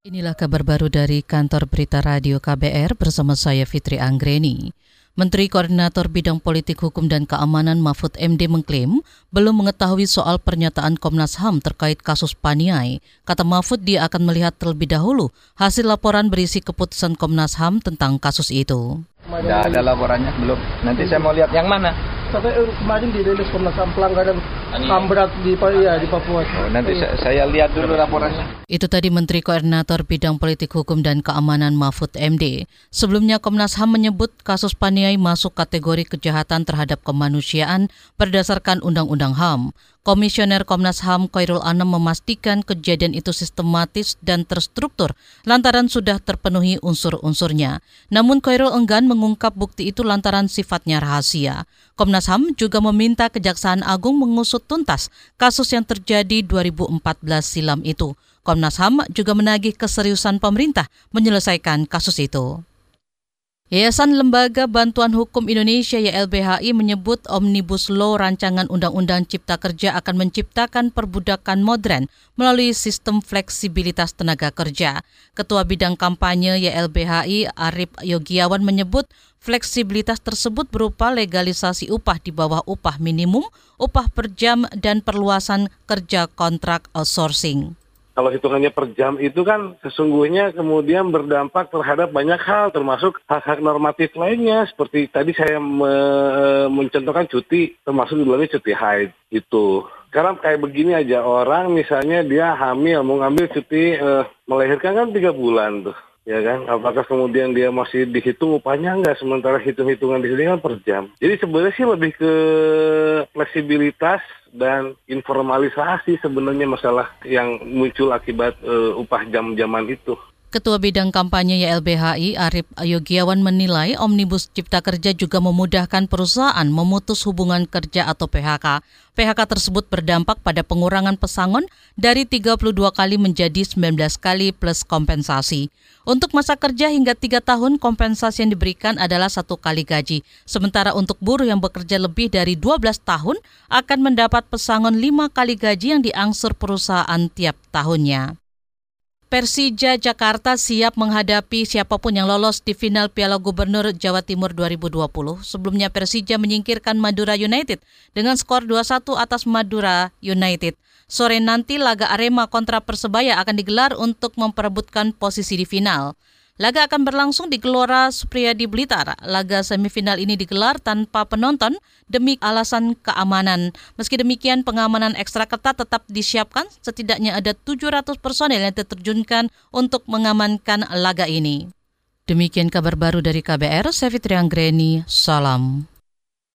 Inilah kabar baru dari kantor berita radio KBR bersama saya Fitri Anggreni. Menteri Koordinator Bidang Politik Hukum dan Keamanan Mahfud MD mengklaim belum mengetahui soal pernyataan Komnas HAM terkait kasus Paniai. Kata Mahfud dia akan melihat terlebih dahulu hasil laporan berisi keputusan Komnas HAM tentang kasus itu. Tidak ada laporannya, belum. Nanti saya mau lihat yang mana sampai eh, kemarin dirilis Komnas HAM pelanggaran HAM berat di ya, di Papua. Oh, nanti saya, saya lihat dulu laporannya. Itu tadi Menteri Koordinator Bidang Politik Hukum dan Keamanan Mahfud MD. Sebelumnya Komnas HAM menyebut kasus Paniai masuk kategori kejahatan terhadap kemanusiaan berdasarkan Undang-Undang HAM. Komisioner Komnas HAM Khairul Anam memastikan kejadian itu sistematis dan terstruktur lantaran sudah terpenuhi unsur-unsurnya. Namun Khairul enggan mengungkap bukti itu lantaran sifatnya rahasia. Komnas HAM juga meminta Kejaksaan Agung mengusut tuntas kasus yang terjadi 2014 silam itu. Komnas HAM juga menagih keseriusan pemerintah menyelesaikan kasus itu. Yayasan Lembaga Bantuan Hukum Indonesia YLBHI menyebut Omnibus Law rancangan Undang-Undang Cipta Kerja akan menciptakan perbudakan modern melalui sistem fleksibilitas tenaga kerja. Ketua Bidang Kampanye YLBHI Arif Yogiawan menyebut fleksibilitas tersebut berupa legalisasi upah di bawah upah minimum, upah per jam, dan perluasan kerja kontrak outsourcing kalau hitungannya per jam itu kan sesungguhnya kemudian berdampak terhadap banyak hal termasuk hak-hak normatif lainnya seperti tadi saya me mencontohkan cuti termasuk di dalamnya cuti haid itu. Sekarang kayak begini aja orang misalnya dia hamil mau ngambil cuti uh, melahirkan kan tiga bulan tuh ya kan? Apakah kemudian dia masih dihitung upahnya enggak sementara hitung-hitungan di sini kan per jam. Jadi sebenarnya sih lebih ke fleksibilitas dan informalisasi sebenarnya masalah yang muncul akibat uh, upah jam-jaman itu. Ketua Bidang Kampanye YLBHI Arif Yogiawan menilai Omnibus Cipta Kerja juga memudahkan perusahaan memutus hubungan kerja atau PHK. PHK tersebut berdampak pada pengurangan pesangon dari 32 kali menjadi 19 kali plus kompensasi. Untuk masa kerja hingga 3 tahun kompensasi yang diberikan adalah satu kali gaji. Sementara untuk buruh yang bekerja lebih dari 12 tahun akan mendapat pesangon 5 kali gaji yang diangsur perusahaan tiap tahunnya. Persija Jakarta siap menghadapi siapa pun yang lolos di final Piala Gubernur Jawa Timur 2020. Sebelumnya Persija menyingkirkan Madura United dengan skor 2-1 atas Madura United. Sore nanti laga Arema kontra Persebaya akan digelar untuk memperebutkan posisi di final. Laga akan berlangsung di Gelora Supriyadi Blitar. Laga semifinal ini digelar tanpa penonton demi alasan keamanan. Meski demikian, pengamanan ekstra ketat tetap disiapkan. Setidaknya ada 700 personel yang diterjunkan untuk mengamankan laga ini. Demikian kabar baru dari KBR, saya Anggreni, salam.